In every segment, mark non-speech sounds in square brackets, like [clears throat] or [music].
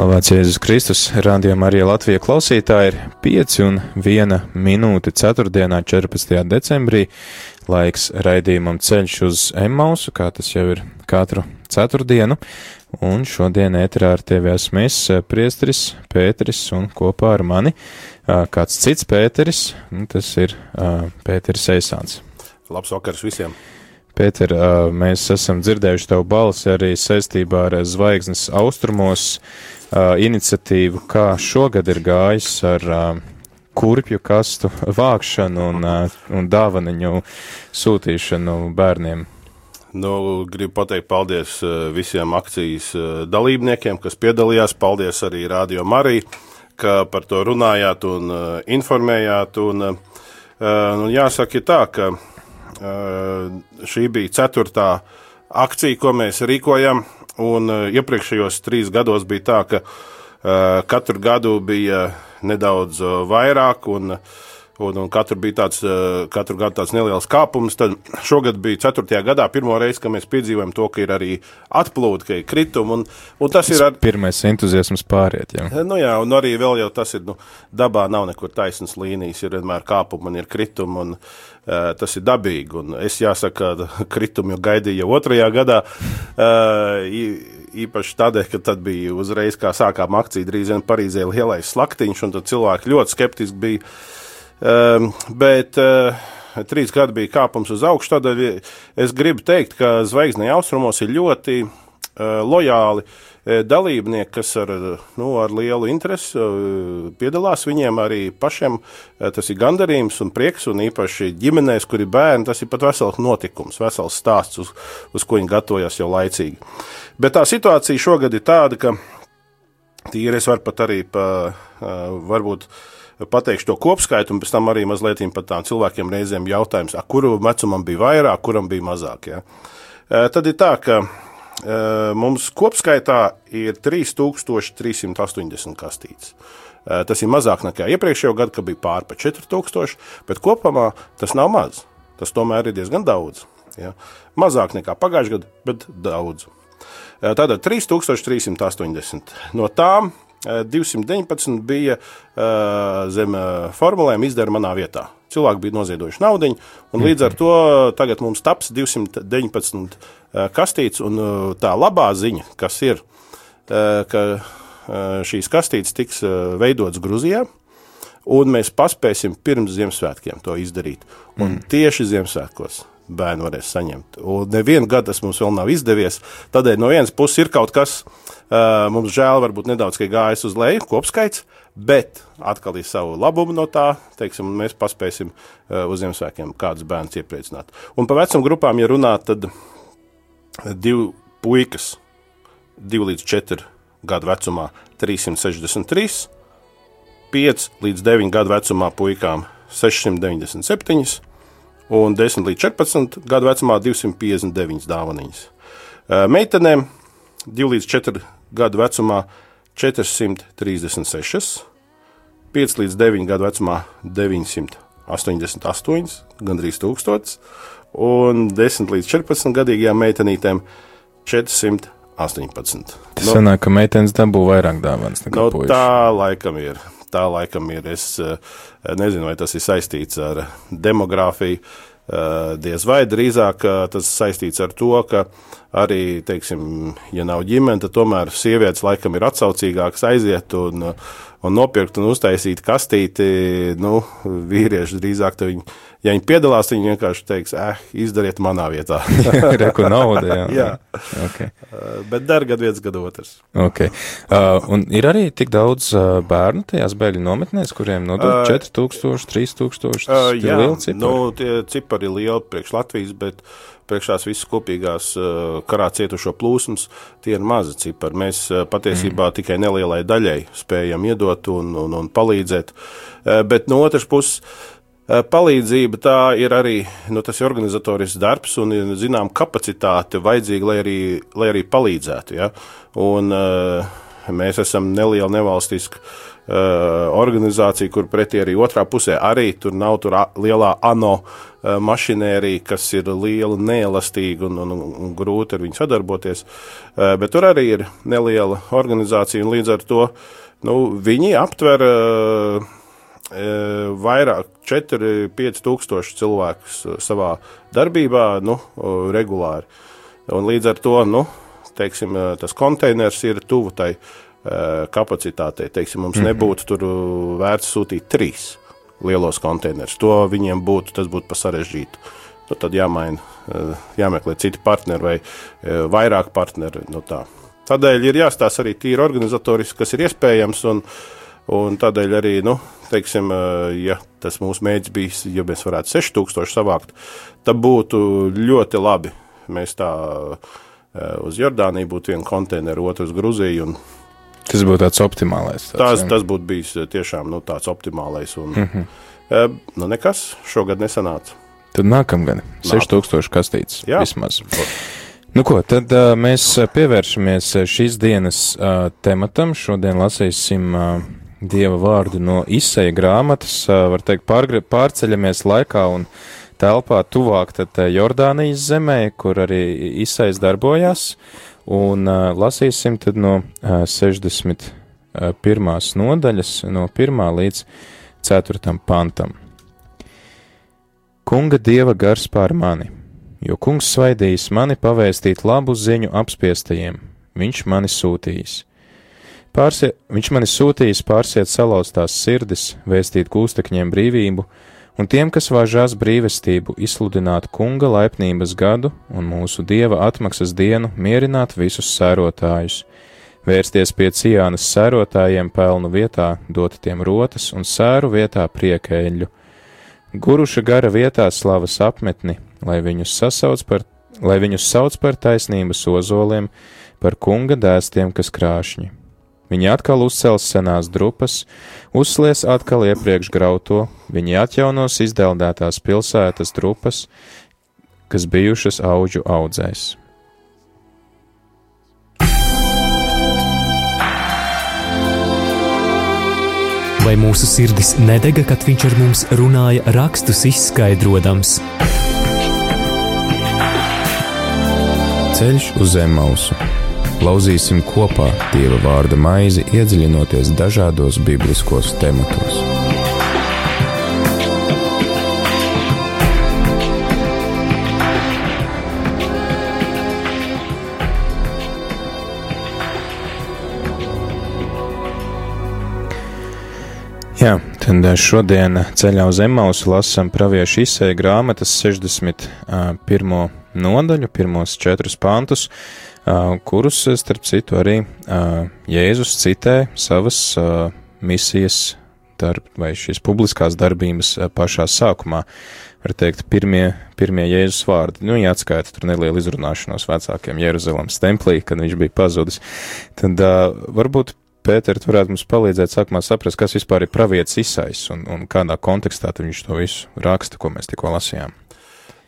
Slavēts Jēzus Kristus, rādījumā arī Latvijas klausītāji ir 5 un 1 minūte 4. 14. decembrī. Laiks raidījumam ceļš uz Emausu, kā tas jau ir katru ceturtdienu, un šodien ēterā ar tevi esmu es, priestris Pēteris, un kopā ar mani kāds cits Pēteris, un tas ir Pēteris Eisāns. Labs vakars visiem! Pēter, mēs esam dzirdējuši tavu balsi arī saistībā ar zvaigznes austrumos uh, iniciatīvu, kā šogad ir gājis ar uh, kurpju kastu vākšanu un, uh, un dāvaniņu sūtīšanu bērniem. Nu, gribu pateikt paldies visiem akcijas dalībniekiem, kas piedalījās. Paldies arī Radio Marija, ka par to runājāt un informējāt. Un, un jāsaka tā, ka šī bija ceturtā akcija, ko mēs rīkojam Un uh, iepriekšējos trīs gados bija tā, ka uh, katru gadu bija nedaudz uh, vairāk, un, un, un katru, bija tāds, uh, katru gadu tāds neliels kāpums. Tad šogad bija ceturtajā gadā pirmo reizi, kad mēs piedzīvojam to, ka ir arī atplūde, ka ir kritumi. Un, un tas, tas ir ar... pirmais entuziasms pāriet. Jā. Nu jā, un arī vēl jau tas ir, nu, dabā nav nekur taisnas līnijas, ir vienmēr kāpumi un ir kritumi. Un, Uh, tas ir dabīgi. Un es jāsaka, [laughs] ka kritumu gaidīju jau otrajā gadā. Uh, īpaši tādēļ, ka tad bija uzreiz, kā sākām akciju, drīz vien Parīzē lielais slaktiņš, un tad cilvēki ļoti skeptiski bija. Uh, bet trīs gadi bija kāpums uz augšu, tādēļ es gribu teikt, ka zvaigznē austrumos ir ļoti lojāli uh, E, dalībnieki, kas ar, nu, ar lielu interesi piedalās, viņiem arī pašiem tas ir gandarījums un prieks, un īpaši ģimenēs, kur ir bērni, tas ir pat vesels notikums, vesels stāsts, uz, uz ko viņi gatavojas jau laicīgi. Bet tā situācija šogad ir tāda, ka tīri es varu pat arī pa, varbūt pateikšu to kopskaitu, un pēc tam arī mazliet par tām cilvēkiem reizēm jautājums, kuru vecumam bija vairāk, kuram bija mazāk. Ja? Tad ir tā, ka mums kopskaitā ir 3380 kastītes. Tas ir mazāk nekā iepriekšējā gadā, kad bija pāri pa 4000, bet kopumā tas nav maz. Tas tomēr ir diezgan daudz. Ja? Mazāk nekā pagājušajā gadā, bet daudz. Tātad 3380. No tām 219 bija zem formulēm izdara manā vietā. Cilvēki bija noziedojuši naudu, un līdz ar to tagad mums taps 219 kastītes. Un tā labā ziņa, kas ir, ka šīs kastītes tiks veidotas Grūzijā, un mēs paspēsim pirms Ziemassvētkiem to izdarīt. Un mm. tieši Ziemassvētkos bērni varēs saņemt. Un nevienu gadu tas mums vēl nav izdevies. Tādēļ no vienas puses ir kaut kas, uh, mums žēl, varbūt nedaudz gājis uz leju, kopskaits, bet atkal ir savu labumu no tā, teiksim, mēs paspēsim uh, uz Ziemassvētkiem kādus bērnus iepriecināt. Un pa vecuma grupām, ja runāt, tad divi puikas, divi līdz četri gadu vecumā 363, 5 līdz 9 gadu vecumā puikām 697 un 10 līdz 14 gadu vecumā 259 dāvanas. Meitenēm 2 līdz 4 gadu vecumā 436, 5 līdz 9 gadu vecumā 988, gandrīz 1000, un 10 līdz 14 gadīgajām meitenītēm 418. Tas nu, sanāk, ka meitenes dabū vairāk dāvanas nekā no, puiši. Tā laikam ir tā laikam ir. Es eh, nezinu, vai tas ir saistīts ar demogrāfiju. Eh, diez vai drīzāk eh, tas saistīts ar to, ka arī, teiksim, ja nav ģimene, tad tomēr sievietes laikam ir atsaucīgākas aiziet un, un nopirkt un uztaisīt kastīti. Nu, vīrieši drīzāk viņi ja viņi piedalās, viņi vienkārši teiks, eh, izdariet manā vietā. [laughs] Reku naudu, jā. jā. Okay. Uh, bet dar gadu viens, gadu otrs. Okay. Uh, un ir arī tik daudz uh, bērnu tajās bēgļu nometnēs, kuriem nodod uh, 4000, 3000, uh, jā, lieli cipari. Nu, tie cipari ir lieli priekš Latvijas, bet priekšās visas kopīgās karā cietušo plūsmas, tie ir mazi cipari. Mēs patiesībā mm. tikai nelielai daļai spējam iedot un, un, un palīdzēt. Bet no otras puses, Palīdzība tā ir arī nu, tas ir organizatorisks darbs un zinām kapacitāte vajadzīga, lai arī, lai arī palīdzētu. Ja? Un, mēs esam neliela nevalstiska organizācija, kur pretī arī otrā pusē arī tur nav tur lielā ANO mašinērija, kas ir liela, neelastīga un, un, un grūti ar viņu sadarboties. Bet tur arī ir neliela organizācija un līdz ar to nu, viņi aptver vairāk, 4-5 tūkstoši cilvēkus savā darbībā, nu, regulāri. Un līdz ar to, nu, teiksim, tas konteiners ir tuvu tai kapacitātei. Teiksim, mums mm -hmm. nebūtu tur vērts sūtīt trīs lielos konteinerus. To viņiem būtu, tas būtu pa sarežģītu. Nu, tad jāmaina, jāmeklē citi partneri vai vairāk partneri. Nu, tā. Tādēļ ir jāstāsta arī tīri organizatoriski, kas ir iespējams. Un, un tādēļ arī, nu, teiksim, ja tas mūsu mērķis bijis, ja mēs varētu 6000 savākt, tad būtu ļoti labi. Mēs tā uz Jordāniju būtu viena konteineru, otru uz Gruziju. Tas būtu tāds optimālais. Tāds, tas, tas būtu bijis tiešām nu, tāds optimālais. Un, mm -hmm. nu, nekas šogad nesanāca. Tad nākamgad 6000 kastītes Jā. vismaz. Nu ko, tad uh, mēs pievēršamies šīs dienas uh, tematam. Šodien lasīsim uh, dieva vārdu no izseja grāmatas, var teikt, pārceļamies laikā un telpā tuvāk tad Jordānijas zemē, kur arī izsejas darbojās, un lasīsim tad no 61. nodaļas, no 1. līdz 4. pantam. Kunga dieva gars pār mani, jo kungs svaidījis mani pavēstīt labu ziņu apspiestajiem, viņš mani sūtījis Pārsie, viņš mani sūtījis pārsiet salauztās sirdis, vēstīt gūstekņiem brīvību, un tiem, kas vāžās brīvestību, izsludināt kunga laipnības gadu un mūsu dieva atmaksas dienu, mierināt visus sērotājus, vērsties pie cijānas sērotājiem pelnu vietā, dot tiem rotas un sēru vietā priekēļu, guruša gara vietā slavas apmetni, lai viņus sasauc par, lai viņus sauc par taisnības ozoliem, par kunga dēstiem, kas krāšņi Viņi atkal uzcels senās drupas, uzslies atkal iepriekš grauto, viņi atjaunos izdeldētās pilsētas drupas, kas bijušas auģu audzēs. Vai mūsu sirdis nedega, kad viņš ar mums runāja, rakstus izskaidrojams? Ceļš uz zemes mausu Lauzīsim kopā Dieva vārda maizi, iedziļinoties dažādos bibliskos tematos. Jā, tad šodien ceļā uz Emausu lasām praviešu izsēja grāmatas 61. nodaļu, pirmos četrus pantus kurus, starp citu, arī Jēzus citē savas misijas darb, vai šīs publiskās darbības pašā sākumā. Var teikt, pirmie, pirmie Jēzus vārdi. Nu, jāatskaita tur neliela izrunāšanos vecākiem Jeruzalemes templī, kad viņš bija pazudis. Tad uh, varbūt Pēter, tu varētu mums palīdzēt sākumā saprast, kas vispār ir pravietis izsais un, un kādā kontekstā viņš to visu raksta, ko mēs tikko lasījām.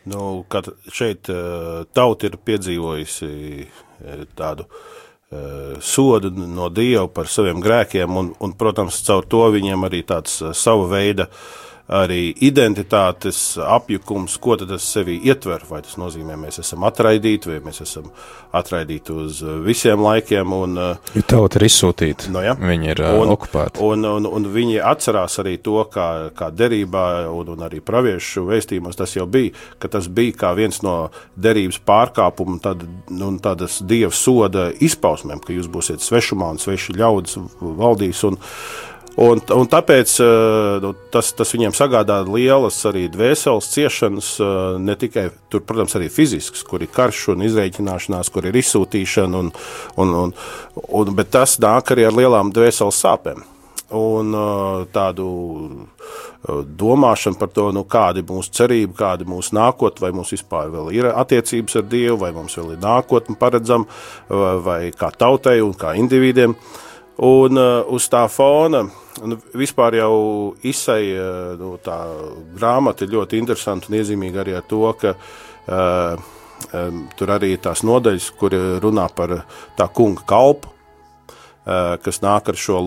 Nu, šeit eh, tauta ir piedzīvojusi eh, tādu uh, sodu no Dieva par saviem grēkiem, un, un, protams, caur to viņiem arī tāds sava veida uh, arī identitātes apjukums, ko tas sevi ietver. Vai tas nozīmē, mēs esam atraidīti, vai mēs esam atraidīti uz visiem laikiem. Un, ja tauta ir izsūtīta, no, ja? viņi ir un, okupēti. Un, un, un viņi atcerās arī to, kā, kā derībā un, un arī praviešu vēstījumos tas jau bija, ka tas bija kā viens no derības pārkāpumu tad, un tādas dieva soda izpausmēm, ka jūs būsiet svešumā un sveši ļaudis valdīs. Un, Un, un tāpēc eh, nu, tas, tas viņiem sagādā lielas arī dvēseles ciešanas, eh, ne tikai tur, protams, arī fizisks, kur ir karš un izreikināšanās, kur ir izsūtīšana, un, un, un, un, bet tas nāk arī ar lielām dvēseles sāpēm. un tādu domāšanu par to, nu, kāda ir mūsu cerība, kāda ir mūsu nākotne, vai mums vispār vēl ir attiecības ar Dievu, vai mums vēl ir nākotne paredzama, vai kā tautai un kā individiem. Un uz tā fona nu, vispār jau izsēja nu, tā grāmata ir ļoti interesanta un iezīmīga arī ar to, ka uh, um, tur arī ir tās nodaļas, kur runā par tā kunga kalpu, uh, kas nāk ar šo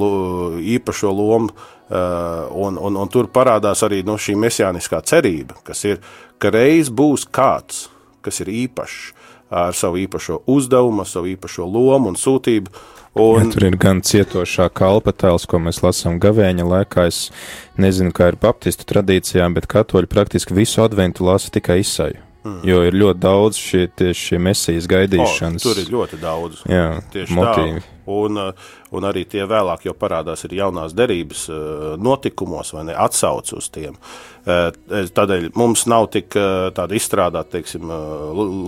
īpašo lomu Uh, un, un, un tur parādās arī nu, šī mesijāniskā cerība, kas ir, ka reiz būs kāds, kas ir īpašs ar savu īpašo uzdevumu, savu īpašo lomu un sūtību. Un... Ja, tur ir gan cietošā kalpa tēls, ko mēs lasām gavēņa laikā. Es nezinu, kā ir baptistu tradīcijā, bet katoļi praktiski visu adventu lasa tikai izsaju. Mm. Jo ir ļoti daudz šie, šie mesijas gaidīšanas. O, tur ir ļoti daudz. Jā, tieši motīvi. Tā. Un, uh, un arī tie vēlāk jau parādās ir jaunās derības uh, notikumos, vai ne, atsauc uz tiem. Uh, tādēļ mums nav tik tāda izstrādāta, teiksim,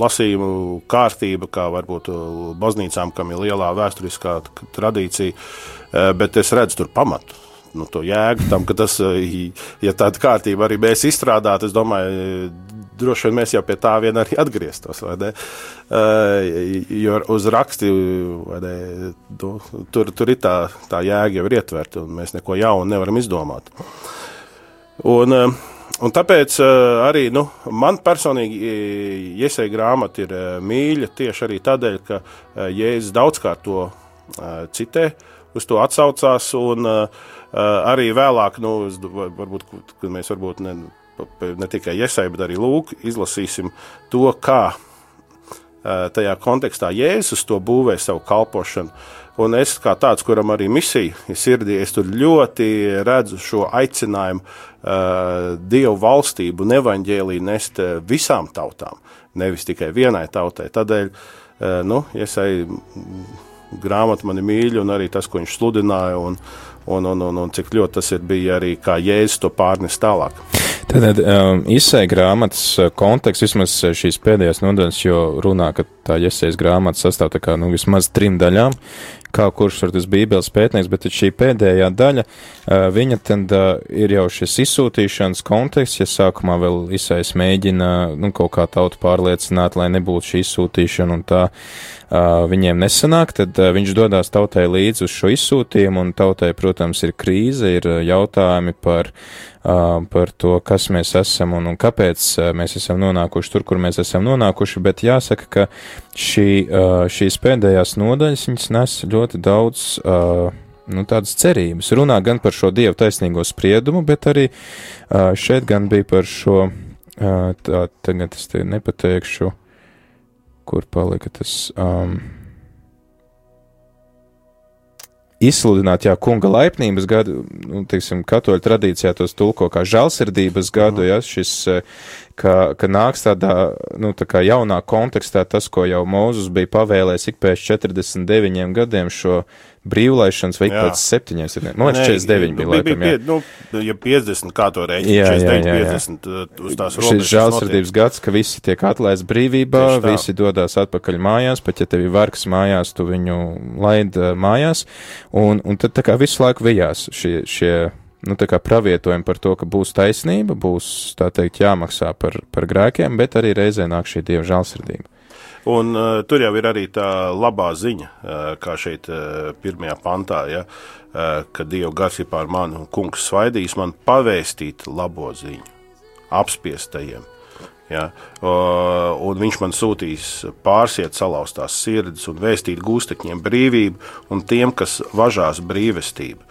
lasījumu kārtība, kā varbūt baznīcām, kam ir lielā vēsturiskā tradīcija, bet es redzu tur pamatu nu, to jēgu tam, ka tas, ja tāda kārtība arī mēs izstrādātu, es domāju, droši vien mēs jau pie tā vien arī atgrieztos. Uh, jo uz raksti ne, tu, tur, tur ir tā, tā jēga jau ir ietverta, un mēs neko jaunu nevaram izdomāt. Un, uh, un tāpēc uh, arī nu, man personīgi iesaistīta grāmata ir mīļa tieši arī tādēļ, ka Jēzus daudzkārt to citē, uz to atsaucās. Un, arī vēlāk, nu, varbūt, kad mēs varbūt ne, ne tikai iesai, bet arī lūk, izlasīsim to, kā tajā kontekstā Jēzus to būvē savu kalpošanu. Un es kā tāds, kuram arī misija ir sirdī, es tur ļoti redzu šo aicinājumu uh, Dievu valstību un evaņģēlīju nest visām tautām, nevis tikai vienai tautai. Tādēļ, uh, nu, iesai grāmata mani mīļa un arī tas, ko viņš sludināja un, un, un, un, un cik ļoti tas ir bija arī kā Jēzus to pārnes tālāk. Tad um, izsēja grāmatas uh, konteksts, vismaz uh, šīs pēdējās nodaļas, jo runā, ka tā iesaistas grāmata sastāv tā kā nu, vismaz trim daļām, kā kurš ir tas bībeles pētnieks, bet šī pēdējā daļa, uh, viņa tad ir jau šis izsūtīšanas konteksts, ja sākumā vēl izsējas mēģina, nu, kaut kā tautu pārliecināt, lai nebūtu šī izsūtīšana un tā viņiem nesanāk, tad viņš dodās tautai līdzi uz šo izsūtījumu, un tautai, protams, ir krīze, ir jautājumi par par to, kas mēs esam un, un kāpēc mēs esam nonākuši tur, kur mēs esam nonākuši, bet jāsaka, ka šī, šīs pēdējās nodaļas viņas nes ļoti daudz nu, tādas cerības. Runā gan par šo dievu taisnīgo spriedumu, bet arī šeit gan bija par šo, tā, tagad es te nepateikšu, kur palika tas. Um, izsludināt, jā, kunga laipnības gadu, nu, teiksim, katoļu tradīcijā tos tulko kā žēlsirdības gadu, jā, šis, ka, ka nāks tādā, nu, tā kā jaunā kontekstā tas, ko jau Mūzus bija pavēlējis ik pēc 49 gadiem šo brīvlaišanas veikt pēc septiņiem gadiem. Man liekas, 49 bija laikam, jā. Nu, ja 50, kā to jā, 49, jā, jā, jā. 50 uh, uz tās robežas. Šis žēlsirdības gads, ka visi tiek atlaists brīvībā, visi dodās atpakaļ mājās, pat ja tev ir vargs mājās, tu viņu laid uh, mājās, un, un tad tā kā visu laiku vijās šie, šie nu, pravietojumi par to, ka būs taisnība, būs, tā teikt, jāmaksā par, par grēkiem, bet arī reizē nāk šī dieva žēlsirdība. Un, uh, tur jau ir arī tā labā ziņa, uh, kā šeit uh, pirmajā pantā, ja, uh, ka Dieva gars ir pār mani un kungs svaidīs man pavēstīt labo ziņu apspiestajiem. Ja, un viņš man sūtīs pārsiet salauztās sirdis un vēstīt gūstekņiem brīvību un tiem, kas važās brīvestību.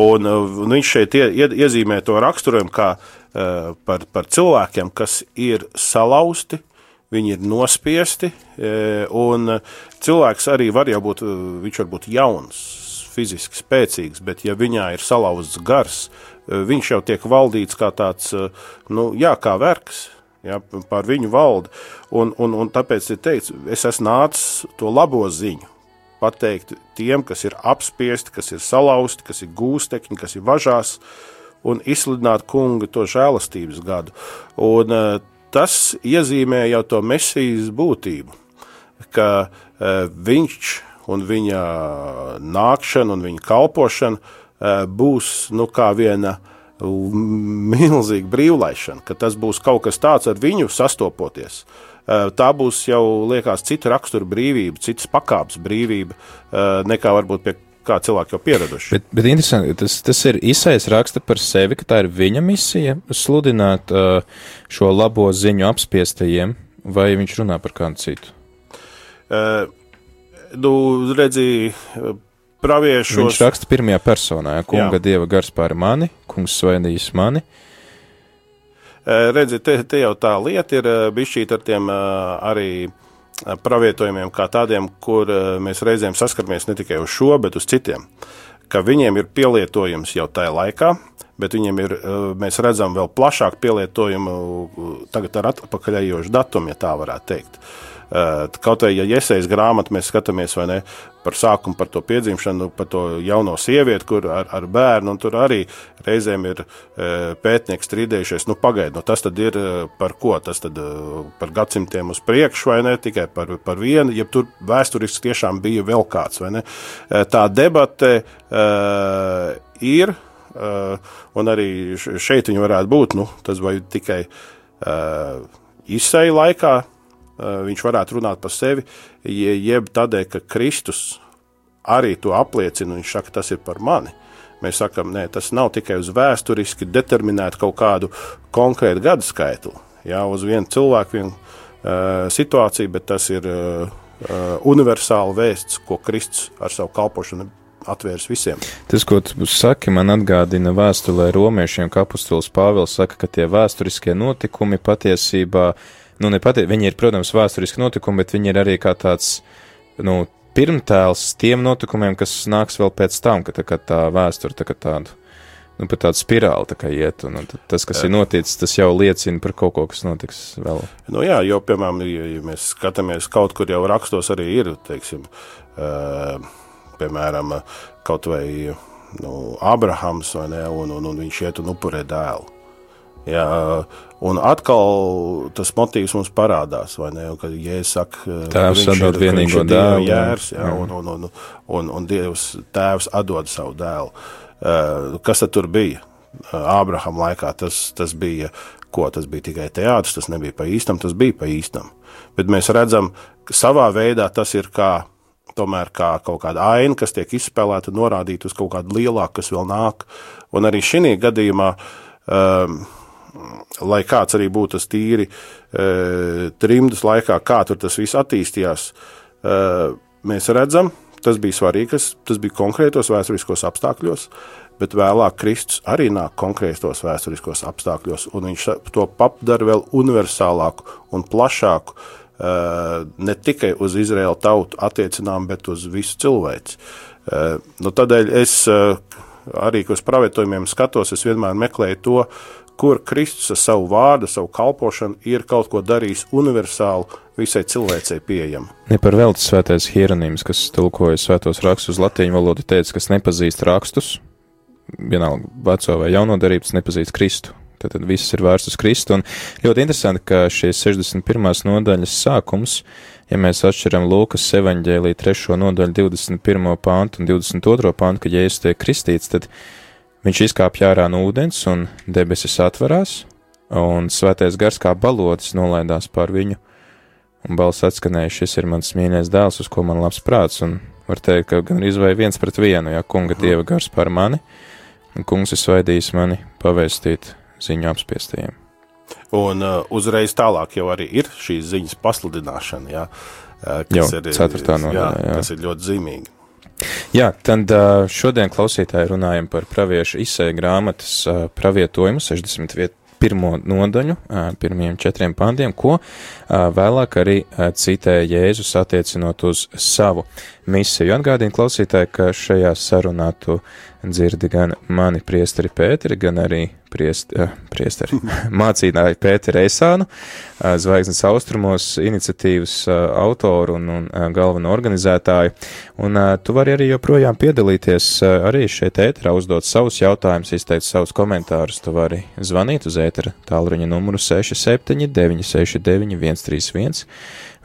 Un, un viņš šeit ie, ie, iezīmē to raksturojumu kā uh, par, par cilvēkiem, kas ir salauzti, viņi ir nospiesti, e, un cilvēks arī var jau būt, viņš var būt jauns, fiziski spēcīgs, bet ja viņā ir salauzts gars, e, viņš jau tiek valdīts kā tāds, e, nu, jā, kā vergs, ja, pār viņu valdi, un, un, un tāpēc ir teikts, es esmu nācis to labo ziņu, pateikt tiem, kas ir apspiesti, kas ir salauzti, kas ir gūstekņi, kas ir važās, un izsludināt kunga to žēlastības gadu. Un, tas iezīmē jau to mesijas būtību, ka uh, viņš un viņa nākšana un viņa kalpošana būs nu, kā viena milzīga brīvlaišana, ka tas būs kaut kas tāds ar viņu sastopoties. Tā būs jau, liekas, cita rakstura brīvība, citas pakāpes brīvība, nekā varbūt pie kā cilvēki jau pieraduši. Bet, bet interesanti, tas, tas ir izsais raksta par sevi, ka tā ir viņa misija sludināt šo labo ziņu apspiestajiem, vai viņš runā par kādu citu? Uh, nu, redzi, praviešos. Viņš raksta pirmajā personā, ja kunga Jā. dieva gars pār mani, kungs svainījis mani. Uh, redzi, te, te jau tā lieta ir bišķīt ar tiem uh, arī pravietojumiem kā tādiem, kur mēs reizēm saskaramies ne tikai uz šo, bet uz citiem. Ka viņiem ir pielietojums jau tajā laikā, bet viņiem ir, mēs redzam vēl plašāku pielietojumu tagad ar atpakaļējošu datumu, ja tā varētu teikt. Uh, Kaut vai, ja iesaistīts grāmatā, mēs skatāmies ne, par sākumu, par to piedzimšanu, par to jauno sievieti, kur ar, ar bērnu, un tur arī reizēm ir pētnieki strīdējušies. Nu, pagaidi, nu, tas ir par ko? Tas tad par gadsimtiem uz priekšu, vai ne tikai par, par vienu, ja tur vēsturiski tiešām bija vēl kāds? Tā debate uh, ir, uh, un arī šeit viņi varētu būt, nu, tas vai tikai uh, izsēja laikā, viņš varētu runāt par sevi, jeb tādēļ, ka Kristus arī to apliecina, viņš saka, tas ir par mani. Mēs sakām, nē, tas nav tikai uz vēsturiski determinētu kaut kādu konkrētu gadu skaitu, jā, uz vienu cilvēku, vienu uh, situāciju, bet tas ir uh, universāla vēsts, ko Kristus ar savu kalpošanu atvērs visiem. Tas, ko tu saki, man atgādina vēstulē romiešiem, ka apustulis Pāvils saka, ka tie vēsturiskie notikumi patiesībā uh, nu, nepati, viņi ir, protams, vēsturiski notikumi, bet viņi ir arī kā tāds, nu, pirmtēls tiem notikumiem, kas nāks vēl pēc tam, ka tā, ka tā vēsture tā kā tādu, nu, pat tādu spirāli tā kā iet, un, un tas, kas jā. ir noticis, tas jau liecina par kaut ko, kas notiks vēl. Nu jā, jo, piemēram, ja, ja mēs skatāmies kaut kur jau rakstos arī ir, teiksim, uh, piemēram, kaut vai, nu, Abrahams, vai ne, un, un, un viņš iet un upurē dēlu. Jā, un atkal tas motīvs mums parādās, vai ne? Kad Jēzus saka, tēvs atdod vienīgo dēlu. Jērs, jā, un, un, un, un, un Dievs tēvs atdod savu dēlu. Uh, kas tad tur bija? Ābraham laikā tas, tas bija, ko tas bija tikai teātris, tas nebija pa īstam, tas bija pa īstam. Bet mēs redzam, ka savā veidā tas ir kā tomēr kā kaut kāda aina, kas tiek izspēlēta, norādīta uz kaut kādu lielāku, kas vēl nāk. Un arī šī gadījumā um, lai kāds arī būtu tas tīri e, trimdas laikā, kā tur tas viss attīstījās, e, mēs redzam, tas bija svarīgi, tas bija konkrētos vēsturiskos apstākļos, bet vēlāk Kristus arī nāk konkrētos vēsturiskos apstākļos, un viņš to padara vēl universālāku un plašāku, e, ne tikai uz Izraēlu tautu attiecinām, bet uz visu cilvēci. Nu, tādēļ es arī uz pravietojumiem skatos, es vienmēr meklēju to, kur Kristus ar savu vārdu, savu kalpošanu ir kaut ko darījis universālu, visai cilvēcei pieejamu. Ne par velti svētais Hieronīms, kas tulkoja svētos rakstus uz latīņu valodu, teica, kas nepazīst rakstus, vienalga veco vai jauno darības, nepazīst Kristu. Tad, tad viss ir vērsts uz Kristu. Un ļoti interesanti, ka šīs 61. nodaļas sākums, ja mēs atšķiram Lūkas evaņģēlī 3. nodaļu 21. pāntu un 22. pāntu, kad Jēzus tiek kristīts, tad Viņš izkāpja ārā no ūdens, un debesis atverās, un svētais gars kā balodis nolaidās pār viņu, un balss atskanēja, šis ir mans mīļais dēls, uz ko man labs prāts, un var teikt, ka gan izvēja viens pret vienu, ja kunga dieva gars pār mani, un kungs ir svaidījis mani pavēstīt ziņu apspiestajiem. Un uh, uzreiz tālāk jau arī ir šīs ziņas pasludināšana, jā, uh, kas, jau, ir, nodaļā, jā, jā. kas ir ļoti zīmīgi. Jā, tad šodien klausītāji runājam par praviešu izsēju grāmatas pravietojumu 61. nodaļu, pirmiem četriem pantiem, ko vēlāk arī citēja Jēzus attiecinot uz savu misiju. Atgādīju klausītāji, ka šajā sarunā tu dzirdi gan mani priesteri Pēteri, gan arī priest, uh, priesteri [laughs] mācītāju Pēteri Eisānu, uh, Zvaigznes austrumos iniciatīvas uh, autoru un, un uh, galveno organizētāju. Un uh, tu vari arī joprojām piedalīties uh, arī šeit ēterā, uzdot savus jautājumus, izteikt savus komentārus. Tu vari zvanīt uz ētera tālruņa numuru 67 969 131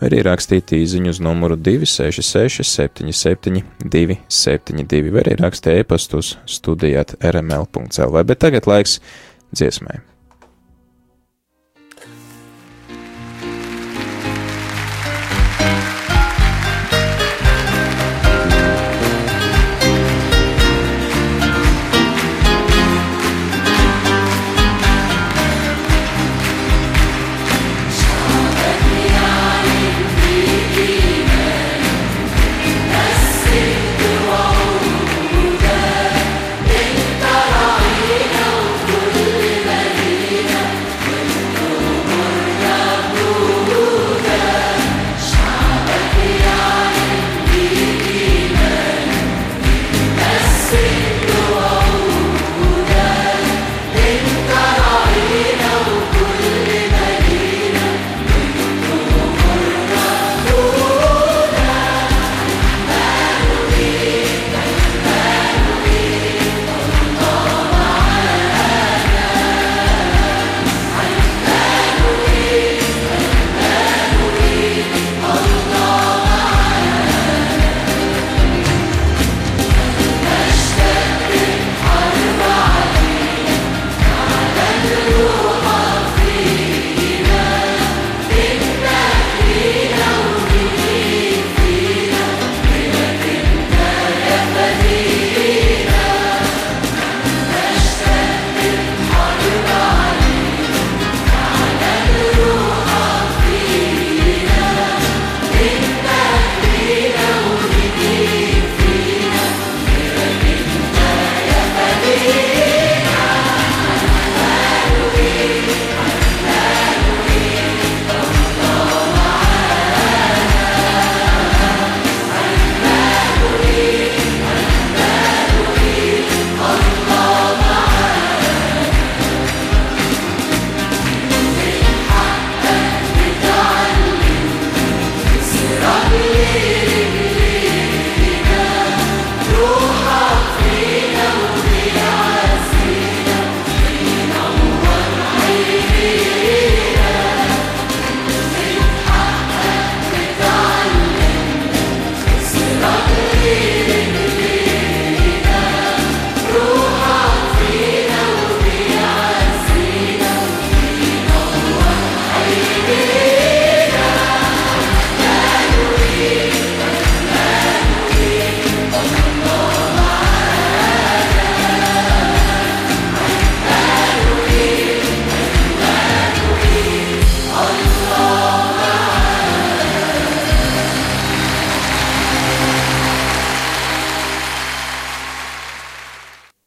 vai arī rakstīt īziņu uz numuru 266 77 272, vai arī rakstīt e-pastu uz studijāt rml.cl. Bet tagad laiks dziesmai.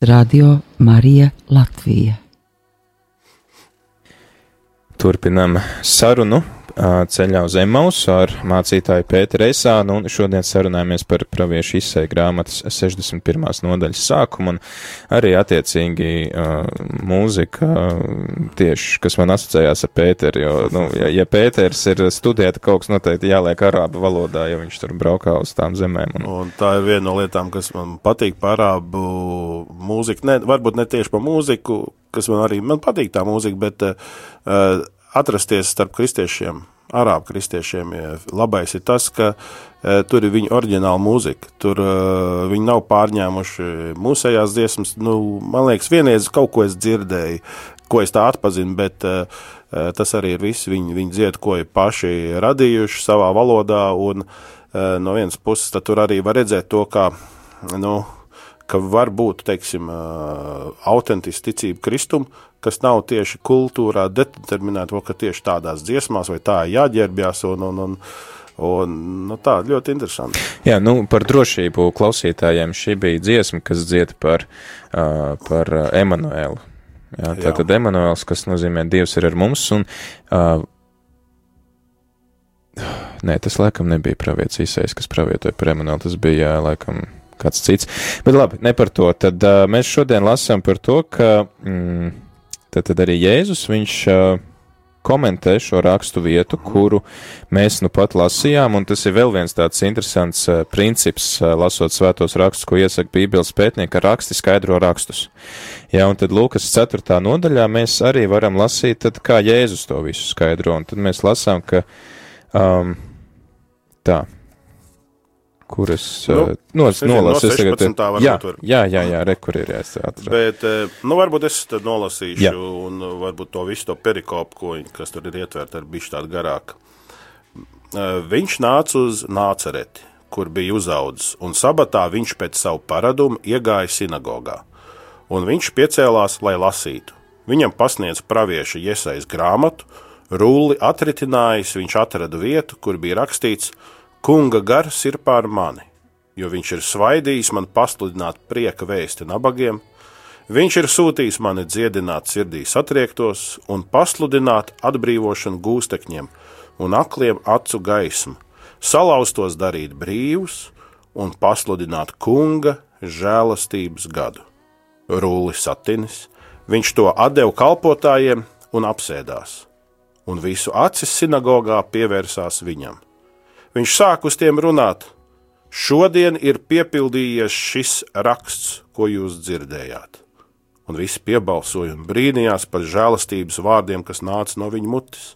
Radio Marija Latvija. Turpinām sarunu ceļā uz Emausu ar mācītāju Pēteru Eisānu, un šodien sarunājamies par praviešu izsēju grāmatas 61. nodaļas sākumu, un arī attiecīgi uh, mūzika tieši, kas man asociējās ar Pēteru, jo, nu, ja, ja Pēters ir studēta kaut kas noteikti jāliek arābu valodā, jo viņš tur braukā uz tām zemēm. Un... un tā ir viena no lietām, kas man patīk par arābu mūziku, ne, varbūt ne tieši par mūziku, kas man arī, man patīk tā mūzika, bet uh, atrasties starp kristiešiem, arābu kristiešiem. Labais ir tas, ka e, tur ir viņa oriģināla mūzika. Tur e, viņi nav pārņēmuši mūsējās dziesmas. Nu, man liekas, vienreiz kaut ko es dzirdēju, ko es tā atpazinu, bet e, tas arī ir viss. Viņi, viņi dzied, ko ir paši radījuši savā valodā, un no vienas puses tur arī var redzēt to, kā, nu, ka var būt, teiksim, autentiska ticība Kristum, kas nav tieši kultūrā determinēta, ka tieši tādās dziesmās vai tā jāģērbjās un, un, un Un, nu, tā ļoti interesanti. Jā, nu, par drošību klausītājiem šī bija dziesma, kas dzied par, uh, par Emanuēlu. Jā, tā tad Emanuēls, kas nozīmē Dievs ir ar mums, un uh, Nē, tas laikam nebija pravietis īsais, kas pravietoja par Emanuelu. Tas bija, laikam, kāds cits. Bet labi, ne par to. Tad uh, mēs šodien lasām par to, ka mm, tad, tad arī Jēzus viņš. Uh, komentē šo rakstu vietu, kuru mēs nu pat lasījām, un tas ir vēl viens tāds interesants uh, princips, uh, lasot svētos rakstus, ko iesaka Bībeles pētnieki, ka raksti skaidro rakstus. Jā, un tad Lūkas 4. nodaļā mēs arī varam lasīt, tad kā Jēzus to visu skaidro, un tad mēs lasām, ka um, Tā. Kuras Nu, no es tagad- 16. varbūt jā, var. jā, jā, jā, re, kur ir jāatcerās. Bet, nu, varbūt es tad nolasīšu, Jā. Un varbūt to visu to perikopu, ko, kas tur ir ietverta ar bišķi tādu garāku. Eh, Viņš nāca uz Nācereti, kur bija uzaudzis, un sabatā viņš pēc savu paradumu iegāja sinagogā. Un viņš piecēlās, lai lasītu. Viņam pasniedz pravieša iesaistas grāmatu, rulli atritinājis, viņš atrada vietu, kur bija rakstīts: Kunga gars ir pār mani, jo viņš ir svaidījis man pasludināt prieka vēsti nabagiem, viņš ir sūtījis mani dziedināt sirdī satriektos un pasludināt atbrīvošanu gūstekņiem un akliem acu gaismu, salauztos darīt brīvus un pasludināt kunga žēlastības gadu. Rūlis satinis, viņš to atdeva kalpotājiem un apsēdās, un visu acis sinagogā pievērsās viņam. Viņš sāk uz tiem runāt: Šodien ir piepildījies šis raksts, ko jūs dzirdējāt. Un visi piebalsoja un brīnījās par žēlastības vārdiem, kas nāca no viņa mutes.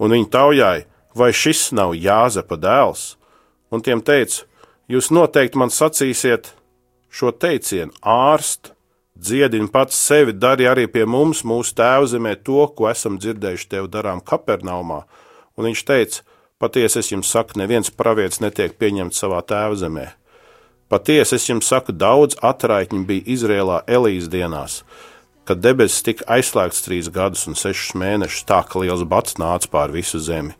Un viņi taujāja, vai šis nav Jāzepa dēls, un tiem teica: Jūs noteikti man sacīsiet šo teicienu, ārst, dziedini pats sevi, dari arī pie mums, mūsu tēvzemē, to, ko esam dzirdējuši tev darām Kapernaumā. Un viņš teica: Patiesi es jums saku, neviens pravietis netiek pieņemts savā tēvzemē. Patiesi es jums saku, daudz atraitņu bija Izrēlā Elīzes dienās, kad debesis tika aizslēgts trīs gadus un sešus mēnešus, tā ka liels bats nāca pār visu zemi.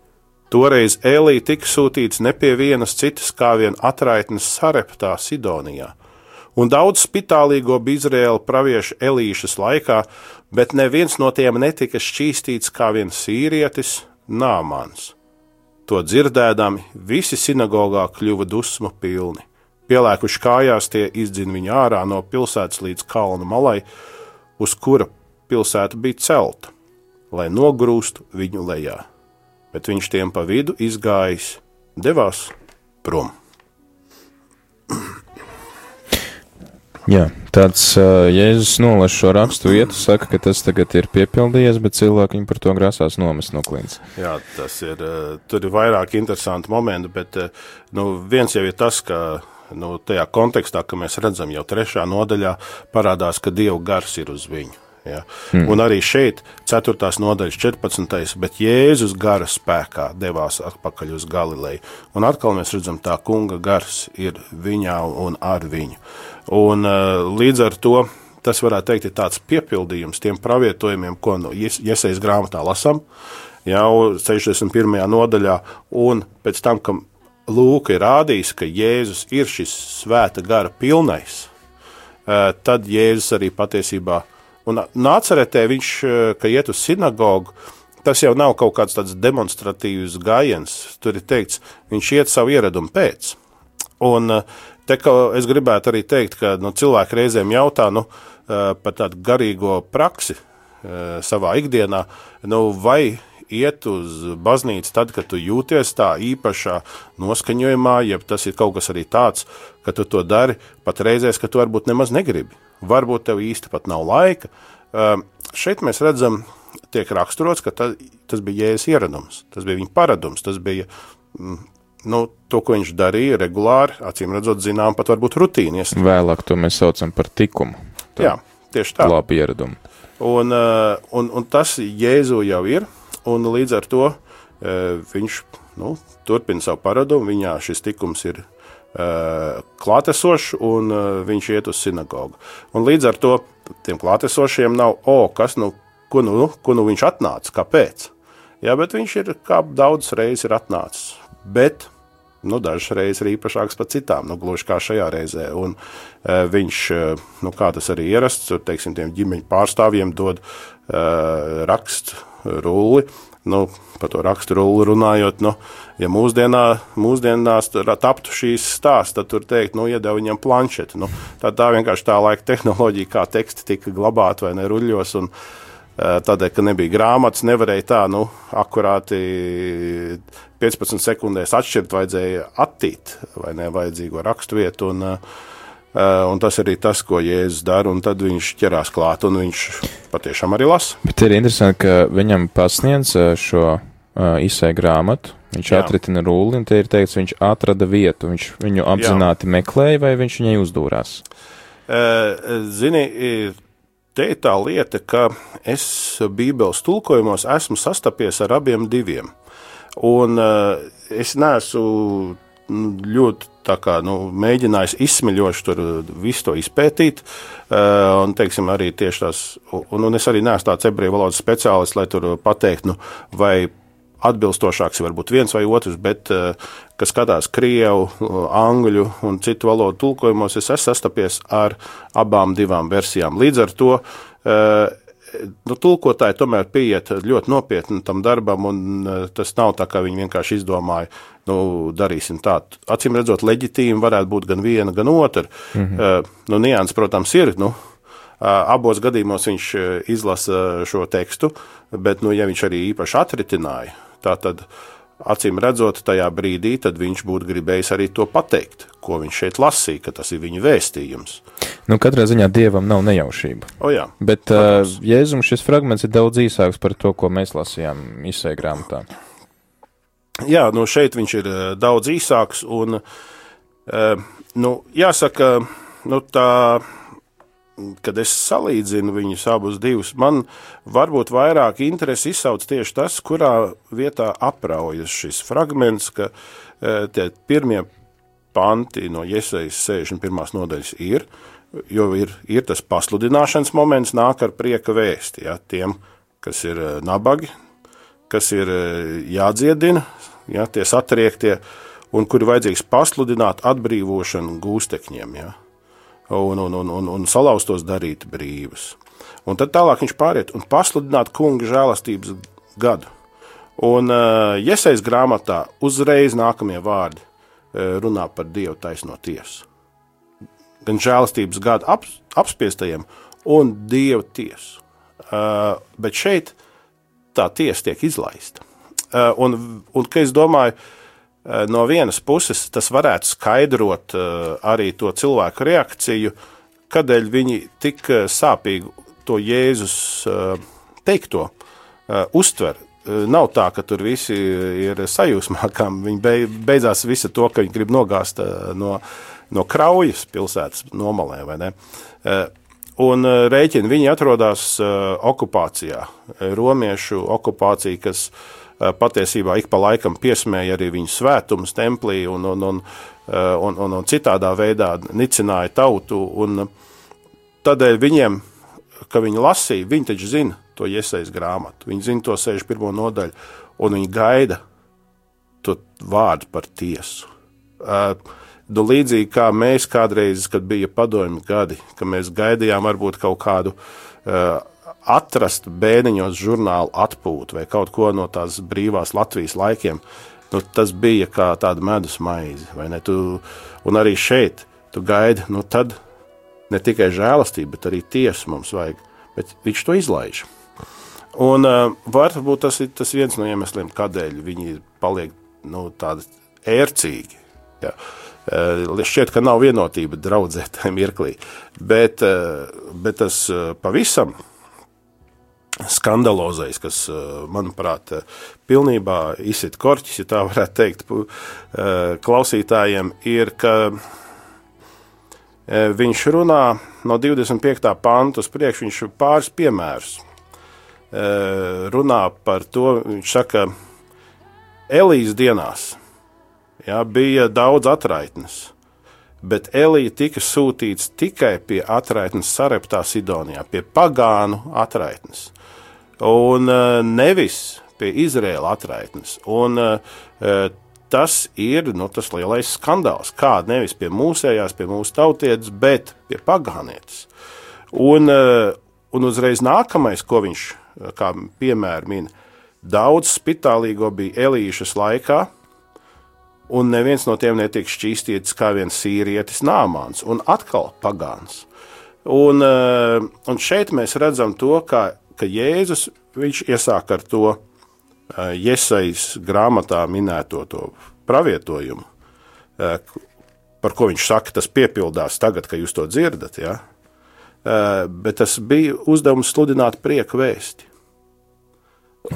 Toreiz Elīja tika sūtīts ne pie vienas citas kā vien atraitnes sareptā Sidonijā, un daudz spitālīgo bija Izraēla pravieša Elīšas laikā, bet neviens no tiem netika šķīstīts kā viens sīrietis, Nāmans. To dzirdēdami, visi sinagogā kļuva dusmu pilni. Pielēkuši kājās, tie izdzina viņu ārā no pilsētas līdz kalnu malai, uz kura pilsēta bija celta, lai nogrūstu viņu lejā. Bet viņš tiem pa vidu izgājis, devās prom. [clears throat] Jā, tāds uh, Jēzus nolas šo rakstu vietu, saka, ka tas tagad ir piepildījies, bet cilvēki viņu par to grasās nomest no klints. Jā, tas ir. eh, Tur ir vairāk interesanti momenti, bet eh, nu, viens jau ir tas, ka nu, tajā kontekstā, ka mēs redzam, jau trešā nodaļā parādās, ka Dieva gars ir uz viņu. Ja? Mm. Un arī šeit, 4. nodaļas 14. bet Jēzus gara spēkā devās atpakaļ uz Galileju. Un atkal mēs redzam, tā kunga gars ir viņā un ar viņu. Un uh, līdz ar to tas varētu teikt ir tāds piepildījums tiem pravietojumiem, ko no iesaistas grāmatā lasām jau 61. nodaļā, un pēc tam, ka Lūka ir rādījis, ka Jēzus ir šis svēta gara pilnais, eh, tad Jēzus arī patiesībā, un nāceretē viņš, eh, ka iet uz sinagogu, tas jau nav kaut kāds tāds demonstratīvs gājiens, tur ir teikts, viņš iet savu ieradumu pēc. Un eh, te, es gribētu arī teikt, ka nu, cilvēki reizēm jautā nu, eh, par tādu garīgo praksi savā ikdienā, nu, vai iet uz baznīcu tad, kad tu jūties tā īpašā noskaņojumā, ja tas ir kaut kas arī tāds, ka tu to dari pat reizēs, ka tu varbūt nemaz negribi. Varbūt tev īsti pat nav laika. Um, šeit mēs redzam, tiek raksturots, ka ta, tas bija jēzus ieradums, tas bija viņa paradums, tas bija mm, nu, to, ko viņš darīja regulāri, acīm redzot, zinām, pat varbūt rutīnies. Vēlāk to mēs saucam par tikumu. Jā, tieši tā. Labi ieradumu. Un, uh, un, un tas Jēzu jau ir, un līdz ar to uh, viņš nu, turpina savu paradumu. Viņā šis tikums ir klātesošs, un uh, viņš iet uz sinagogu. Un līdz ar to tiem klātesošiem nav, o, kas nu, ko nu, ko nu viņš atnāca, kāpēc. Jā, bet viņš ir kā daudz reizes ir atnācis. Bet nu, dažas reizes ir īpašāks par citām, nu, gluži kā šajā reizē. Un, uh, viņš, uh, nu, kā tas arī ierasts, teiksim, tiem ģimeņu pārstāvjiem dod uh, rakstu rulli. Nu, par to rakstu rulli runājot, nu, ja mūsdienā, mūsdienās taptu šīs stāsts, tad tur teikt, nu, iedeva viņam planšeti. Nu, tā, tā vienkārši tā laika tehnoloģija, kā teksti tika glabāti vai ne ruļļos. Un, Tādēļ, ka nebija grāmatas, nevarēja tā, nu, akurāti 15 sekundēs atšķirt, vajadzēja attīt vai nevajadzīgo raksturvietu. Un, un tas arī tas, ko Jēzus dara, un tad viņš ķerās klāt, un viņš patiešām arī lasa. Bet ir interesanti, ka viņam pasniedz šo uh, izsēju grāmatu, Viņš Jā. atritina rulli, un te ir teikts, viņš atrada vietu. Viņš viņu apzināti meklēja, vai viņš viņai uzdūrās. Eh, Zini, eh, te ir tā lieta, ka es Bībeles tulkojumos esmu sastapies ar abiem diviem. Un eh, es neesmu mm, ļoti kā, nu, mēģinājis izsmeļoši tur visu to izpētīt. Uh, un, teiksim, arī tās, un, un es arī neesmu tāds ebreju valodas speciālists, lai tur pateiktu, nu, vai atbilstošāks var būt viens vai otrs, bet, uh, kas skatās krievu, angļu un citu valodu tulkojumos, es esmu sastapies ar abām divām versijām. Līdz ar to uh, nu, tulkotāji tomēr pieiet ļoti nopietni tam darbam, un tas nav tā, kā viņi vienkārši izdomāja, nu, darīsim tā. Acīm redzot, leģitīmi varētu būt gan viena, gan otra. Mm -hmm. nu, nianses, protams, ir. Nu, abos gadījumos viņš izlasa šo tekstu, bet, nu, ja viņš arī īpaši atritināja, tā tad acīm redzot, tajā brīdī viņš būtu gribējis arī to pateikt, ko viņš šeit lasīja, ka tas ir viņa vēstījums. Nu, katrā ziņā dievam nav nejaušība. O, jā. Bet uh, Jēzum šis fragments ir daudz īsāks par to, ko mēs lasījām izsē grāmatā. Jā, nu šeit viņš ir eh, daudz īsāks. Un, eh, nu, jāsaka, nu, tā, kad es salīdzinu viņus abus divus, man varbūt vairāk interesi izsauc tieši tas, kurā vietā apraujas šis fragments, ka eh, tie pirmie panti no Iesaijas 61. nodaļas ir, jo ir, ir tas pasludināšanas moments, nāk ar prieka vēsti ja, tiem, kas ir nabagi, kas ir jādziedina, ja, tie satriektie, un kuri vajadzīgs pasludināt atbrīvošanu gūstekņiem, ja, un, un, un, un, un salauztos darīt brīvus. Un tad tālāk viņš pāriet un pasludināt kunga žēlastības gadu. Un uh, Iesaistas grāmatā uzreiz nākamie vārdi uh, runā par Dievu taisno tiesu. Gan žēlastības gadu ap, apspiestajiem, un Dieva tiesu. Uh, bet šeit tā tiesa tiek izlaista. Uh, un, un ka es domāju, uh, no vienas puses tas varētu skaidrot uh, arī to cilvēku reakciju, kādēļ viņi tik sāpīgi to Jēzus teikto uztver. Nav tā, ka tur visi ir sajūsmā, kā viņi beidzās visu to, ka viņi grib nogāzt no, no kraujas pilsētas nomalē? Un rēķini viņi atrodas okupācijā, romiešu okupācija, kas Eh, patiesībā ik pa laikam piesmēja arī viņu svētumus templī un, un, un, eh, un, un, un citādā veidā nicināja tautu. Un tādēļ viņiem, ka viņi lasīja, viņi taču zina to iesaist grāmatu, viņi zina to 61. nodaļu, un viņi gaida to vārdu par tiesu. Uh, nu, līdzīgi kā mēs kādreiz, kad bija padomju gadi, ka mēs gaidījām varbūt kaut kādu uh, atrast bēniņos žurnālu atpūtu vai kaut ko no tās brīvās Latvijas laikiem, nu, tas bija kā tāda medus maize. Tu, un arī šeit tu gaidi, nu tad ne tikai žēlastība, bet arī tiesa mums vajag. Bet viņš to izlaiž. Un uh, varbūt tas ir tas viens no iemesliem, kādēļ viņi paliek nu, tādi ērcīgi. Jā. Uh, šķiet, ka nav vienotība draudzē tajā mirklī. Bet, uh, bet tas pavisam skandalozais, kas, eh, manuprāt, eh, pilnībā izsit korķis, ja tā varētu teikt, eh, klausītājiem, ir, ka viņš runā no 25. pantu uz priekšu, viņš pāris piemērus runā par to, viņš saka, Elijas dienās jā, bija daudz atraitnes, bet Elija tika sūtīts tikai pie atraitnes Sareptā Sidonijā, pie pagānu atraitnes un eh, nevis pie Izraēla atraitnes. Un, uh, tas ir nu, tas lielais skandāls. Kā nevis pie mūsējās, pie mūsu tautietes, bet pie pagānietes. Un, un uzreiz nākamais, ko viņš kā piemēra min, daudz spitālīgo bija Elīšas laikā, un neviens no tiem netiek šķīstīts kā viens sīrietis nāmāns, un atkal pagāns. Un, un šeit mēs redzam to, kā ka Jēzus iesāk ar to Iesaijas grāmatā minēto to pravietojumu, par ko viņš saka, tas piepildās tagad, kad jūs to dzirdat. Ja? Bet tas bija uzdevums sludināt prieku vēsti.